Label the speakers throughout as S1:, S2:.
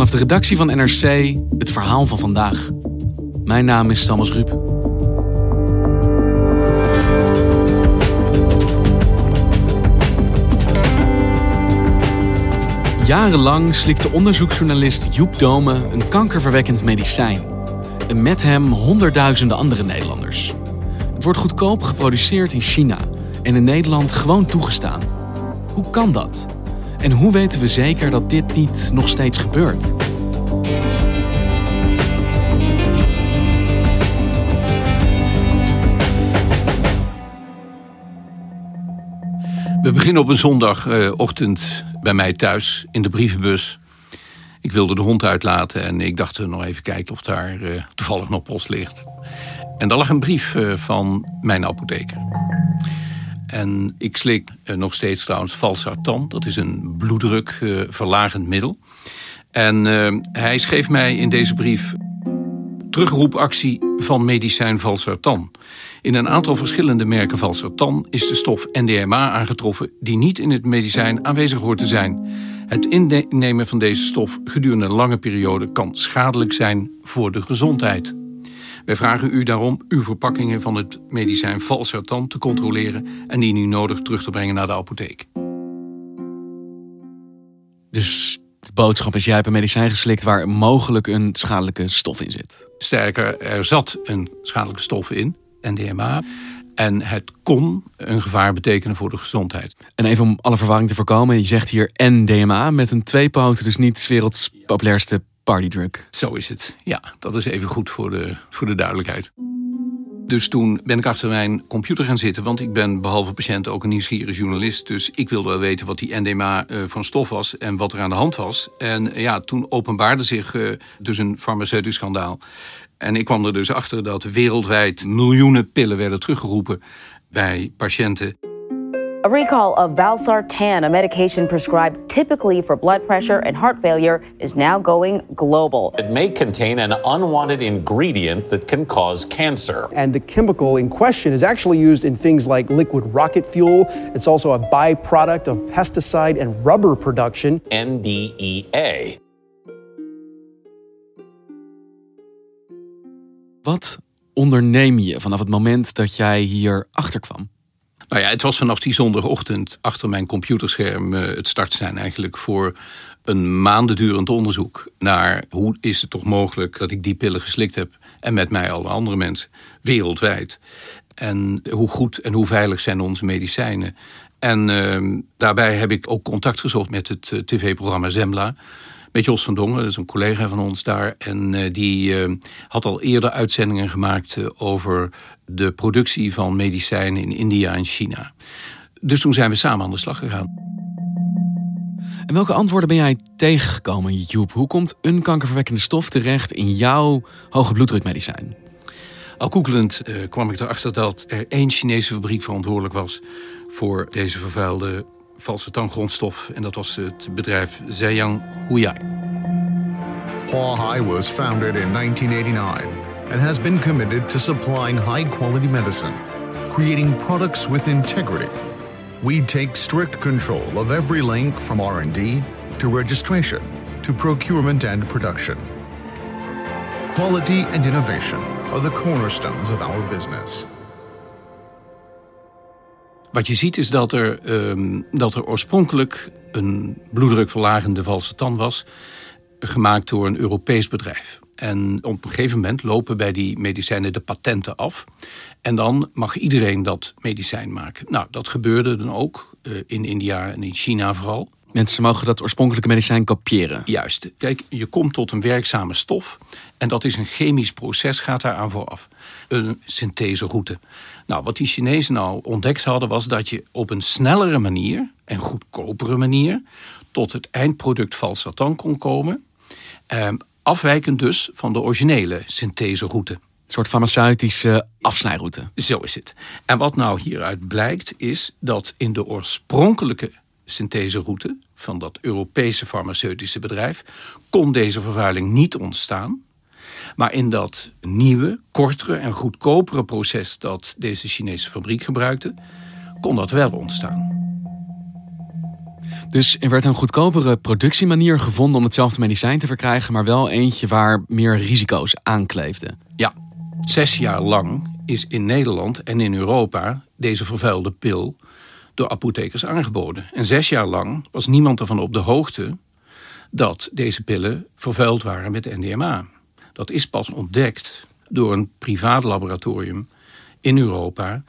S1: Vanaf de redactie van NRC het verhaal van vandaag. Mijn naam is Thomas Ruip. Jarenlang slikte onderzoeksjournalist Joep Dome een kankerverwekkend medicijn. En met hem honderdduizenden andere Nederlanders. Het wordt goedkoop geproduceerd in China en in Nederland gewoon toegestaan. Hoe kan dat? En hoe weten we zeker dat dit niet nog steeds gebeurt?
S2: We beginnen op een zondagochtend bij mij thuis in de brievenbus. Ik wilde de hond uitlaten en ik dacht nog even kijken of daar uh, toevallig nog post ligt. En daar lag een brief uh, van mijn apotheker. En ik slik uh, nog steeds trouwens valsartan. Dat is een bloeddrukverlagend middel. En hij schreef mij in deze brief terugroepactie van medicijn valsartan. In een aantal verschillende merken valsartan is de stof NDMA aangetroffen die niet in het medicijn aanwezig hoort te zijn. Het innemen van deze stof gedurende een lange periode kan schadelijk zijn voor de gezondheid. Wij vragen u daarom uw verpakkingen van het medicijn valsartan te controleren en die nu nodig terug te brengen naar de apotheek.
S1: Dus de boodschap is: jij hebt een medicijn geslikt waar mogelijk een schadelijke stof in zit.
S2: Sterker, er zat een schadelijke stof in. NDMA. En het kon een gevaar betekenen voor de gezondheid.
S1: En even om alle verwarring te voorkomen, je zegt hier NDMA met een tweepoot, dus niet 's werelds populairste partydrug.
S2: Zo is het. Ja, dat is even goed voor de, voor de duidelijkheid. Dus toen ben ik achter mijn computer gaan zitten, want ik ben behalve patiënt ook een nieuwsgierige journalist. Dus ik wilde wel weten wat die NDMA uh, van stof was en wat er aan de hand was. En ja, toen openbaarde zich uh, dus een farmaceutisch schandaal. En ik kwam er dus achter dat wereldwijd miljoenen pillen werden teruggeroepen bij patiënten.
S3: A recall of valsartan, a medication prescribed typically for blood pressure and heart failure, is now going global.
S4: It may contain an unwanted ingredient that can cause cancer.
S5: And the chemical in question is actually used in things like liquid rocket fuel. It's also a byproduct of pesticide and rubber production.
S4: NDEA.
S1: Wat onderneem je vanaf het moment dat jij hier achter kwam?
S2: Nou ja, het was vanaf die zondagochtend achter mijn computerscherm uh, het startsein eigenlijk voor een maandendurend onderzoek naar hoe is het toch mogelijk dat ik die pillen geslikt heb en met mij alle andere mensen wereldwijd. En hoe goed en hoe veilig zijn onze medicijnen. En uh, daarbij heb ik ook contact gezocht met het uh, tv-programma Zembla met Jos van Dongen, dat is een collega van ons daar. En uh, die uh, had al eerder uitzendingen gemaakt uh, over de productie van medicijnen in India en China. Dus toen zijn we samen aan de slag gegaan.
S1: En welke antwoorden ben jij tegengekomen, Joep? Hoe komt een kankerverwekkende stof terecht in jouw hoge bloeddrukmedicijn?
S2: Al googelend kwam ik erachter dat er één Chinese fabriek verantwoordelijk was voor deze vervuilde valse. En dat was het bedrijf.
S6: Huahai was founded in 1989 and has been committed to supplying high-quality medicine, creating products with integrity. We take strict control of every link from R&D to registration to procurement and production. Quality and innovation are the cornerstones of our business.
S2: Wat je ziet is dat er, um, dat er oorspronkelijk een bloeddrukverlagende valse tand was, gemaakt door een Europees bedrijf. En op een gegeven moment lopen bij die medicijnen de patenten af. En dan mag iedereen dat medicijn maken. Nou, dat gebeurde dan ook uh, in India en in China vooral.
S1: Mensen mogen dat oorspronkelijke medicijn kopiëren.
S2: Juist. Kijk, je komt tot een werkzame stof. En dat is een chemisch proces, gaat daar aan vooraf. Een syntheseroute. Nou, wat die Chinezen nou ontdekt hadden, was dat je op een snellere manier en goedkopere manier tot het eindproduct valsartan kon komen. Eh, afwijkend dus van de originele syntheseroute. Een
S1: soort farmaceutische afsnijroute.
S2: Zo is het. En wat nou hieruit blijkt, is dat in de oorspronkelijke syntheseroute van dat Europese farmaceutische bedrijf kon deze vervuiling niet ontstaan. Maar in dat nieuwe, kortere en goedkopere proces dat deze Chinese fabriek gebruikte, kon dat wel ontstaan.
S1: Dus er werd een goedkopere productiemanier gevonden om hetzelfde medicijn te verkrijgen, maar wel eentje waar meer risico's aan kleefden.
S2: Ja, zes jaar lang is in Nederland en in Europa deze vervuilde pil door apothekers aangeboden. En zes jaar lang was niemand ervan op de hoogte dat deze pillen vervuild waren met NDMA. Dat is pas ontdekt door een privaat laboratorium in Europa.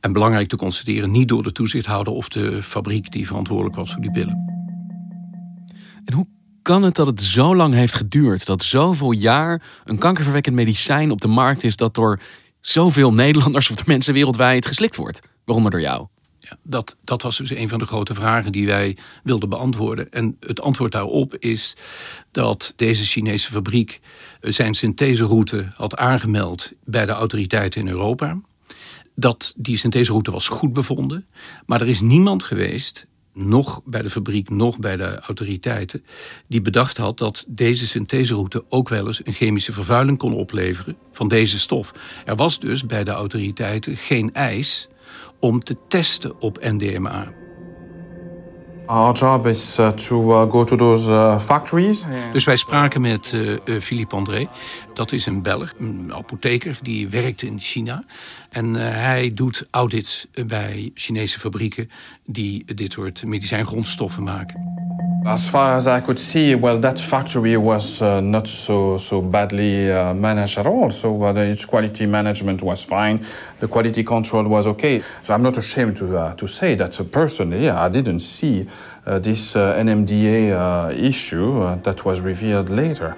S2: En belangrijk te constateren, niet door de toezichthouder of de fabriek die verantwoordelijk was voor die pillen.
S1: En hoe kan het dat het zo lang heeft geduurd? Dat zoveel jaar een kankerverwekkend medicijn op de markt is dat door zoveel Nederlanders of door mensen wereldwijd geslikt wordt? Waaronder door jou.
S2: Dat, dat was dus een van de grote vragen die wij wilden beantwoorden. En het antwoord daarop is dat deze Chinese fabriek zijn syntheseroute had aangemeld bij de autoriteiten in Europa. Dat die syntheseroute was goed bevonden. Maar er is niemand geweest, nog bij de fabriek, nog bij de autoriteiten, die bedacht had dat deze syntheseroute ook wel eens een chemische vervuiling kon opleveren van deze stof. Er was dus bij de autoriteiten geen eis om te testen op NDMA.
S7: Our job is uh, to uh, go to those uh, factories.
S2: Dus wij spraken met Philippe André. Dat is een Belg, een apotheker, die werkt in China. En uh, hij doet audits bij Chinese fabrieken die dit soort medicijngrondstoffen maken.
S7: As far as I could see, well, that factory was uh, not so so badly uh, managed at all. So uh, its quality management was fine. The quality control was okay. So I'm not ashamed to uh, to say that personally, yeah, I didn't see uh, this uh, NMDA issue that was revealed later.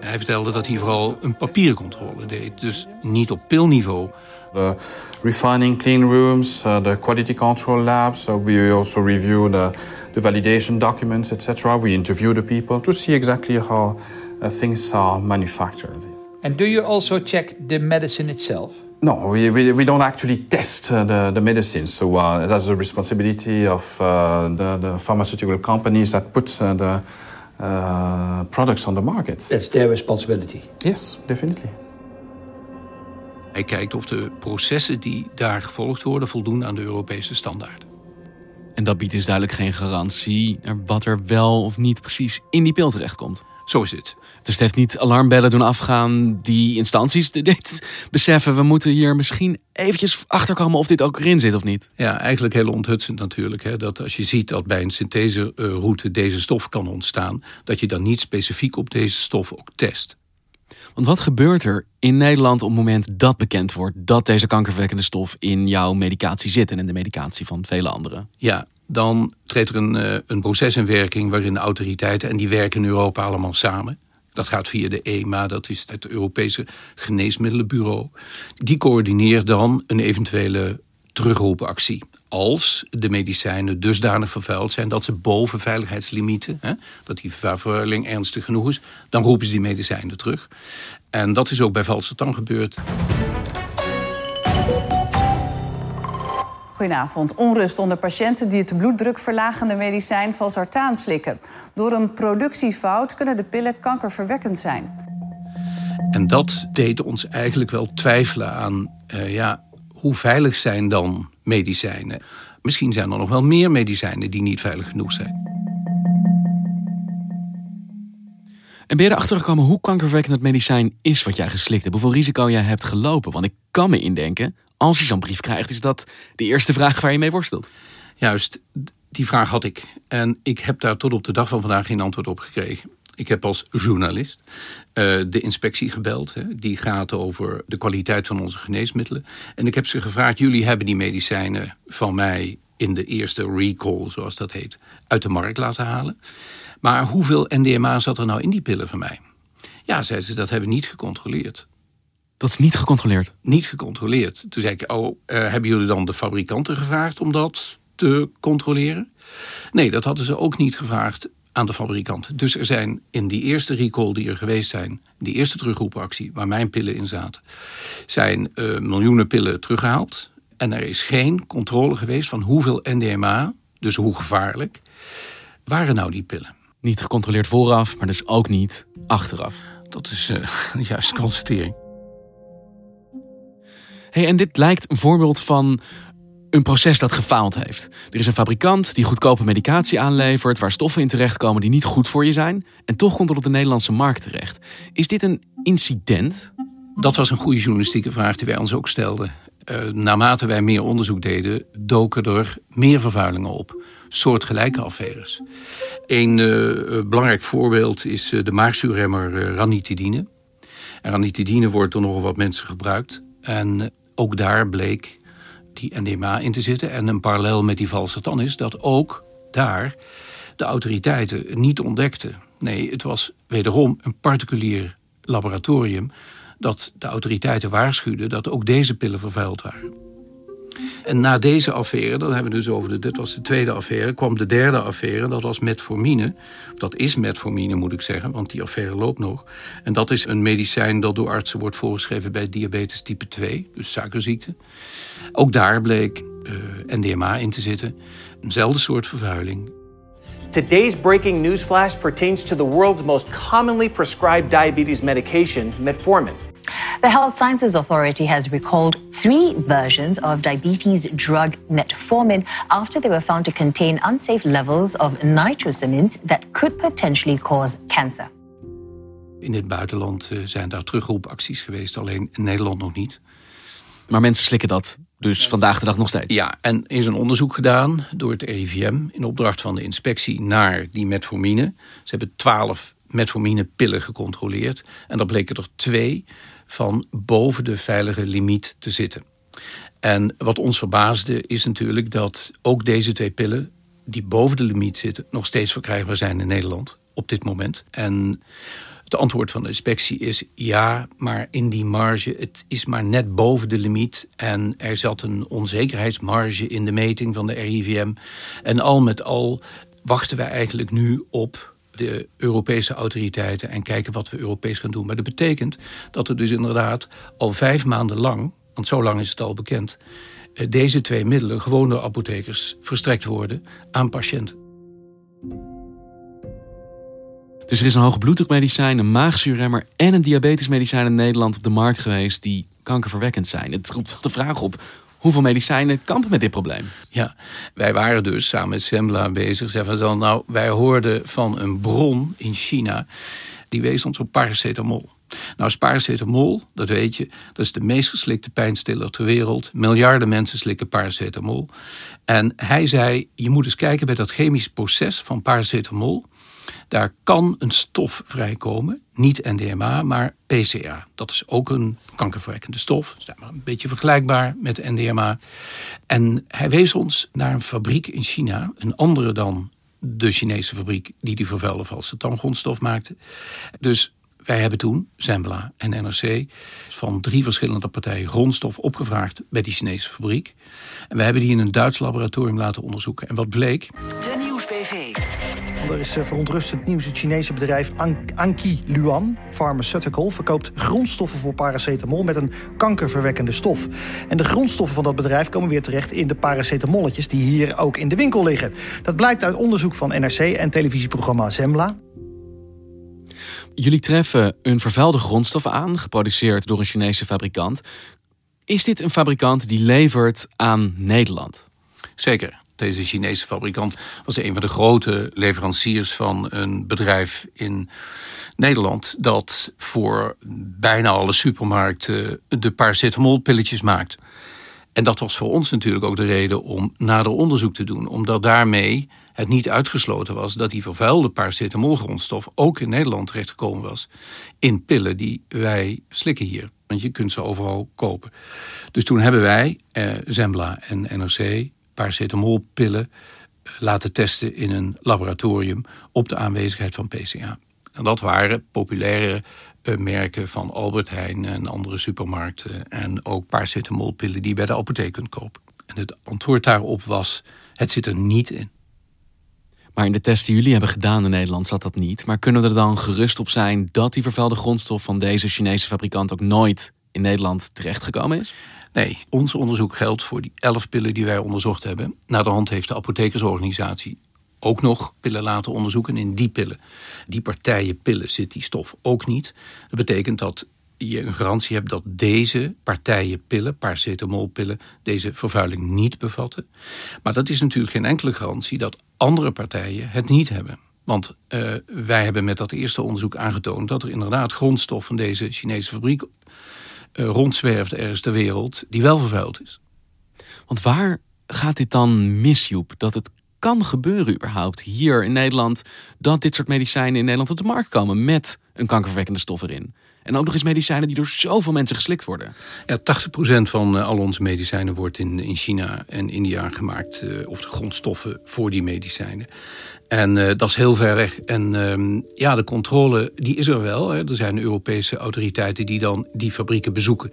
S2: Hij vertelde dat hij vooral een papiercontrole deed, dus niet op pilniveau.
S7: The refining clean rooms, uh, the quality control labs. So we also review the, the validation documents, etc. We interview the people to see exactly how uh, things are manufactured.
S8: And do you also check the medicine itself?
S7: No, we, we, we don't actually test uh, the, the medicine. So uh, that's the responsibility of uh, the, the pharmaceutical companies that put uh, the uh, products on the market.
S8: That's their responsibility.
S7: Yes, definitely.
S2: Hij kijkt of de processen die daar gevolgd worden voldoen aan de Europese standaarden.
S1: En dat biedt dus duidelijk geen garantie naar wat er wel of niet precies in die pil terechtkomt.
S2: Zo is het.
S1: Dus het heeft niet alarmbellen doen afgaan die instanties dit beseffen. We moeten hier misschien eventjes achterkomen of dit ook erin zit of niet.
S2: Ja, eigenlijk heel onthutsend natuurlijk. Hè, dat als je ziet dat bij een syntheseroute deze stof kan ontstaan... dat je dan niet specifiek op deze stof ook test.
S1: Want wat gebeurt er in Nederland op het moment dat bekend wordt dat deze kankerverwekkende stof in jouw medicatie zit en in de medicatie van vele anderen?
S2: Ja, dan treedt er een, uh, een proces in werking waarin de autoriteiten, en die werken in Europa allemaal samen. Dat gaat via de EMA, dat is het Europese Geneesmiddelenbureau. Die coördineert dan een eventuele terugroepactie. Als de medicijnen dusdanig vervuild zijn dat ze boven veiligheidslimieten, hè, dat die vervuiling ernstig genoeg is, dan roepen ze die medicijnen terug. En dat is ook bij valse tang gebeurd.
S9: Goedenavond. Onrust onder patiënten die het bloeddrukverlagende medicijn valsartaan slikken. Door een productiefout kunnen de pillen kankerverwekkend zijn.
S2: En dat deed ons eigenlijk wel twijfelen aan uh, ja, hoe veilig zijn dan medicijnen. Misschien zijn er nog wel meer medicijnen die niet veilig genoeg zijn.
S1: En ben je erachter gekomen hoe kankerverwekkend het medicijn is wat jij geslikt hebt? Hoeveel risico jij hebt gelopen? Want ik kan me indenken, als je zo'n brief krijgt, is dat de eerste vraag waar je mee worstelt.
S2: Juist, die vraag had ik. En ik heb daar tot op de dag van vandaag geen antwoord op gekregen. Ik heb als journalist uh, de inspectie gebeld. Hè, die gaat over de kwaliteit van onze geneesmiddelen. En ik heb ze gevraagd: jullie hebben die medicijnen van mij in de eerste recall, zoals dat heet, uit de markt laten halen. Maar hoeveel NDMA zat er nou in die pillen van mij? Ja, zeiden ze, dat hebben we niet gecontroleerd.
S1: Dat is niet gecontroleerd?
S2: Niet gecontroleerd. Toen zei ik, oh, uh, hebben jullie dan de fabrikanten gevraagd om dat te controleren? Nee, dat hadden ze ook niet gevraagd aan de fabrikanten. Dus er zijn in die eerste recall die er geweest zijn, die eerste terugroepactie waar mijn pillen in zaten, zijn uh, miljoenen pillen teruggehaald. En er is geen controle geweest van hoeveel NDMA, dus hoe gevaarlijk, waren nou die pillen.
S1: Niet gecontroleerd vooraf, maar dus ook niet achteraf.
S2: Dat is uh, de juiste constatering.
S1: Hey, en dit lijkt een voorbeeld van Een proces dat gefaald heeft. Er is een fabrikant die goedkope medicatie aanlevert, waar stoffen in terechtkomen die niet goed voor je zijn, en toch komt het op de Nederlandse markt terecht. Is dit een incident?
S2: Dat was een goede journalistieke vraag die wij ons ook stelden. Uh, naarmate wij meer onderzoek deden, doken er meer vervuilingen op. Soortgelijke affaires. Een uh, belangrijk voorbeeld is de maagzuurremmer ranitidine. En ranitidine wordt door nogal wat mensen gebruikt. En ook daar bleek die NDMA in te zitten. En een parallel met die valsatan is dat ook daar de autoriteiten niet ontdekten. Nee, het was wederom een particulier laboratorium dat de autoriteiten waarschuwden dat ook deze pillen vervuild waren. En na deze affaire, dan hebben we dus over de, dit was de tweede affaire, kwam de derde affaire, dat was metformine. Dat is metformine moet ik zeggen, want die affaire loopt nog. En dat is een medicijn dat door artsen wordt voorgeschreven bij diabetes type 2, dus suikerziekte. Ook daar bleek eh, NDMA in te zitten, eenzelfde soort vervuiling.
S10: Today's breaking news flash pertains to the world's most commonly prescribed diabetes medication, metformin.
S11: The Health Sciences Authority has recalled three versions of diabetes drug metformin after they were found to contain unsafe levels of nitrosamines that could potentially cause cancer.
S2: In het buitenland eh, zijn daar terugroepacties geweest, alleen in Nederland nog niet.
S1: Maar mensen slikken dat dus vandaag de dag nog steeds?
S2: Ja, en is een onderzoek gedaan door het RIVM in opdracht van de inspectie naar die metformine. Ze hebben twaalf metforminepillen gecontroleerd en dat bleken er twee van boven de veilige limiet te zitten. En wat ons verbaasde is natuurlijk dat ook deze twee pillen die boven de limiet zitten nog steeds verkrijgbaar zijn in Nederland op dit moment. En het antwoord van de inspectie is ja, maar in die marge, het is maar net boven de limiet. En er zat een onzekerheidsmarge in de meting van de RIVM. En al met al wachten wij eigenlijk nu op de Europese autoriteiten en kijken wat we Europees gaan doen. Maar dat betekent dat er dus inderdaad al vijf maanden lang, want zo lang is het al bekend, eh, deze twee middelen gewoon door apothekers verstrekt worden aan patiënten.
S1: Dus er is een hoge bloeddrukmedicijn, een maagzuurremmer en een diabetesmedicijn in Nederland op de markt geweest die kankerverwekkend zijn. Het roept de vraag op hoeveel medicijnen kampen met dit probleem.
S2: Ja, wij waren dus samen met Sembla bezig. Zeggen dan, nou, wij hoorden van een bron in China. Die wees ons op paracetamol. Nou, paracetamol, dat weet je, dat is de meest geslikte pijnstiller ter wereld. Miljarden mensen slikken paracetamol. En hij zei, je moet eens kijken bij dat chemisch proces van paracetamol. Daar kan een stof vrijkomen, niet NDMA, maar PCA. Dat is ook een kankerverwekkende stof, dus een beetje vergelijkbaar met NDMA. En hij wees ons naar een fabriek in China, een andere dan de Chinese fabriek die die vervuilde valse tandgrondstof maakte. Dus wij hebben toen, Zembla en NRC, van drie verschillende partijen grondstof opgevraagd bij die Chinese fabriek. En we hebben die in een Duits laboratorium laten onderzoeken. En wat bleek?
S12: Er is eh, verontrustend nieuws. Het Chinese bedrijf Anki Luan Pharmaceutical verkoopt grondstoffen voor paracetamol met een kankerverwekkende stof. En de grondstoffen van dat bedrijf komen weer terecht in de paracetamolletjes die hier ook in de winkel liggen. Dat blijkt uit onderzoek van NRC en televisieprogramma Zembla.
S1: Jullie treffen een vervuilde grondstof aan, geproduceerd door een Chinese fabrikant. Is dit een fabrikant die levert aan Nederland?
S2: Zeker. Deze Chinese fabrikant was een van de grote leveranciers van een bedrijf in Nederland dat voor bijna alle supermarkten de paracetamolpilletjes maakt. En dat was voor ons natuurlijk ook de reden om nader onderzoek te doen, omdat daarmee het niet uitgesloten was dat die vervuilde paracetamolgrondstof ook in Nederland terechtgekomen was in pillen die wij slikken hier. Want je kunt ze overal kopen. Dus toen hebben wij, eh, Zembla en NRC, paracetamolpillen eh, laten testen in een laboratorium op de aanwezigheid van PCA. En dat waren populaire uh, merken van Albert Heijn en andere supermarkten en ook paracetamolpillen die je bij de apotheek kunt kopen. En het antwoord daarop was: het zit er niet in.
S1: Maar in de test die jullie hebben gedaan in Nederland zat dat niet. Maar kunnen we er dan gerust op zijn dat die vervuilde grondstof van deze Chinese fabrikant ook nooit in Nederland terechtgekomen is?
S2: Nee, ons onderzoek geldt voor die elf pillen die wij onderzocht hebben. Na de hand heeft de apothekersorganisatie ook nog pillen laten onderzoeken. in die pillen, die partijen pillen, zit die stof ook niet. Dat betekent dat je een garantie hebt dat deze partijen pillen, paracetamolpillen, deze vervuiling niet bevatten. Maar dat is natuurlijk geen enkele garantie dat andere partijen het niet hebben. Want uh, wij hebben met dat eerste onderzoek aangetoond dat er inderdaad grondstof van deze Chinese fabriek rondzwerft ergens ter wereld die wel vervuild is.
S1: Want waar gaat dit dan mis, Joep? Dat het kan gebeuren überhaupt hier in Nederland dat dit soort medicijnen in Nederland op de markt komen met een kankerverwekkende stof erin. En ook nog eens medicijnen die door zoveel mensen geslikt worden.
S2: Ja, 80% van uh, al onze medicijnen wordt in, in China en India gemaakt. Uh, of de grondstoffen voor die medicijnen. En uh, dat is heel ver weg. En ehm, ja, de controle die is er wel. Hè. Er zijn Europese autoriteiten die dan die fabrieken bezoeken.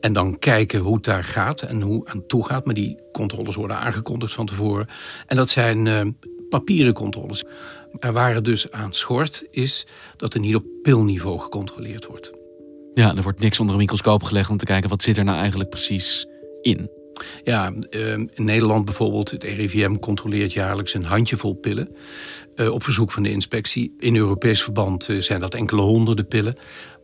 S2: En dan kijken hoe het daar gaat en hoe aan toe gaat. Maar die controles worden aangekondigd van tevoren. En dat zijn ehm, papieren controles. En waar het dus aan schort is dat er niet op pilniveau gecontroleerd wordt.
S1: Ja, er wordt niks onder een microscoop gelegd om te kijken wat zit er nou eigenlijk precies in.
S2: Ja, ehm, in Nederland bijvoorbeeld, het RIVM controleert jaarlijks een handjevol pillen. Eh, op verzoek van de inspectie. In Europees verband eh, zijn dat enkele honderden pillen.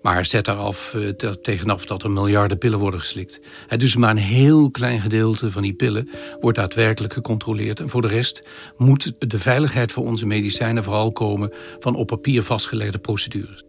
S2: Maar zet daaraf uh, tegenaf dat er miljarden pillen worden geslikt. dus maar een heel klein gedeelte van die pillen wordt daadwerkelijk gecontroleerd. En voor de rest moet de veiligheid voor onze medicijnen vooral komen van op papier vastgelegde procedures.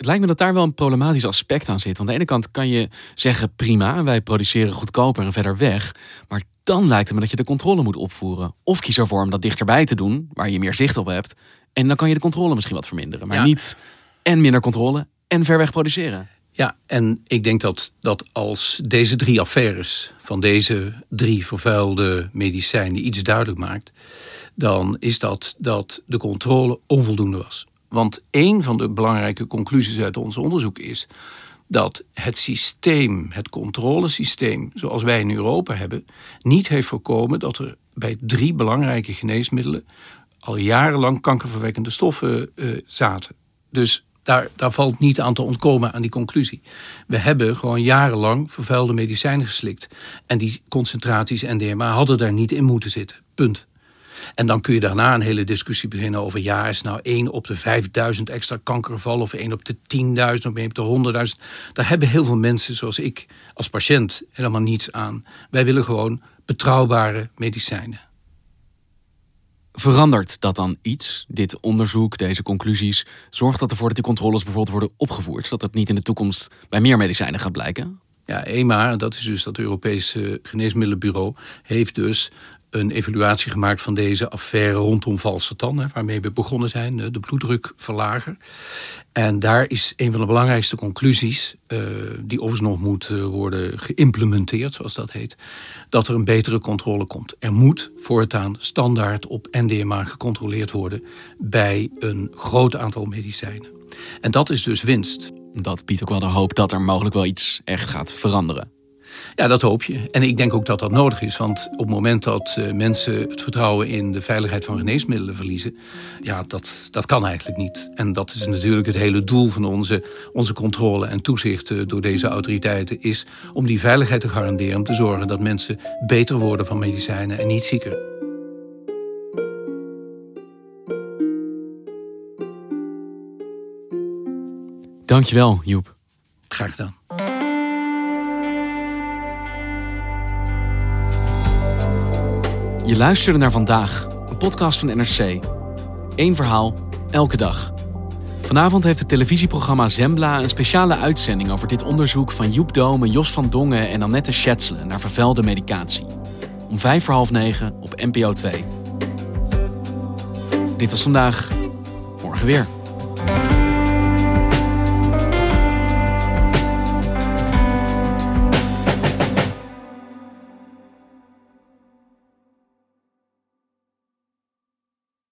S1: Het lijkt me dat daar wel een problematisch aspect aan zit. Aan de ene kant kan je zeggen prima, wij produceren goedkoper en verder weg. Maar dan lijkt het me dat je de controle moet opvoeren. Of kies ervoor om dat dichterbij te doen, waar je meer zicht op hebt. En dan kan je de controle misschien wat verminderen. Maar niet en minder controle en ver weg produceren.
S2: Ja, en ik denk dat, dat als deze drie affaires van deze drie vervuilde medicijnen iets duidelijk maakt, dan is dat dat de controle onvoldoende was. Want een van de belangrijke conclusies uit ons onderzoek is dat het systeem, het controlesysteem zoals wij in Europa hebben, niet heeft voorkomen dat er bij drie belangrijke geneesmiddelen al jarenlang kankerverwekkende stoffen uh, zaten. Dus daar, daar valt niet aan te ontkomen aan die conclusie. We hebben gewoon jarenlang vervuilde medicijnen geslikt. En die concentraties NDMA hadden daar niet in moeten zitten. Punt. En dan kun je daarna een hele discussie beginnen over... ja, is nou 1 op de 5000 extra kankergevallen... of 1 op de 10.000 of 1 op de 100.000. Daar hebben heel veel mensen, zoals ik als patiënt, helemaal niets aan. Wij willen gewoon betrouwbare medicijnen.
S1: Verandert dat dan iets, dit onderzoek, deze conclusies? Zorgt dat ervoor dat die controles bijvoorbeeld worden opgevoerd... zodat het niet in de toekomst bij meer medicijnen gaat blijken?
S2: Ja, EMA, dat is dus dat Europese Geneesmiddelenbureau... heeft dus een evaluatie gemaakt van deze affaire rondom Valsatan, waarmee we begonnen zijn, de bloeddrukverlager. En daar is een van de belangrijkste conclusies, uh, die overigens nog moet uh, worden geïmplementeerd, zoals dat heet, dat er een betere controle komt. Er moet voortaan standaard op NDMA gecontroleerd worden bij een groot aantal medicijnen. En dat is dus winst.
S1: Dat biedt ook wel de hoop dat er mogelijk wel iets echt gaat veranderen.
S2: Ja, dat hoop je. En ik denk ook dat dat nodig is. Want op het moment dat uh, mensen het vertrouwen in de veiligheid van geneesmiddelen verliezen... ja, dat, dat kan eigenlijk niet. En dat is natuurlijk het hele doel van onze, onze controle en toezicht uh, door deze autoriteiten... is om die veiligheid te garanderen. Om te zorgen dat mensen beter worden van medicijnen en niet zieker.
S1: Dankjewel, Joep.
S2: Graag gedaan.
S1: Je luisterde naar vandaag, een podcast van NRC. Eén verhaal, elke dag. Vanavond heeft het televisieprogramma Zembla een speciale uitzending over dit onderzoek van Joep Dome, Jos van Dongen en Annette Schetselen naar vervuilde medicatie. Om vijf voor half negen op NPO 2. Dit was vandaag, morgen weer.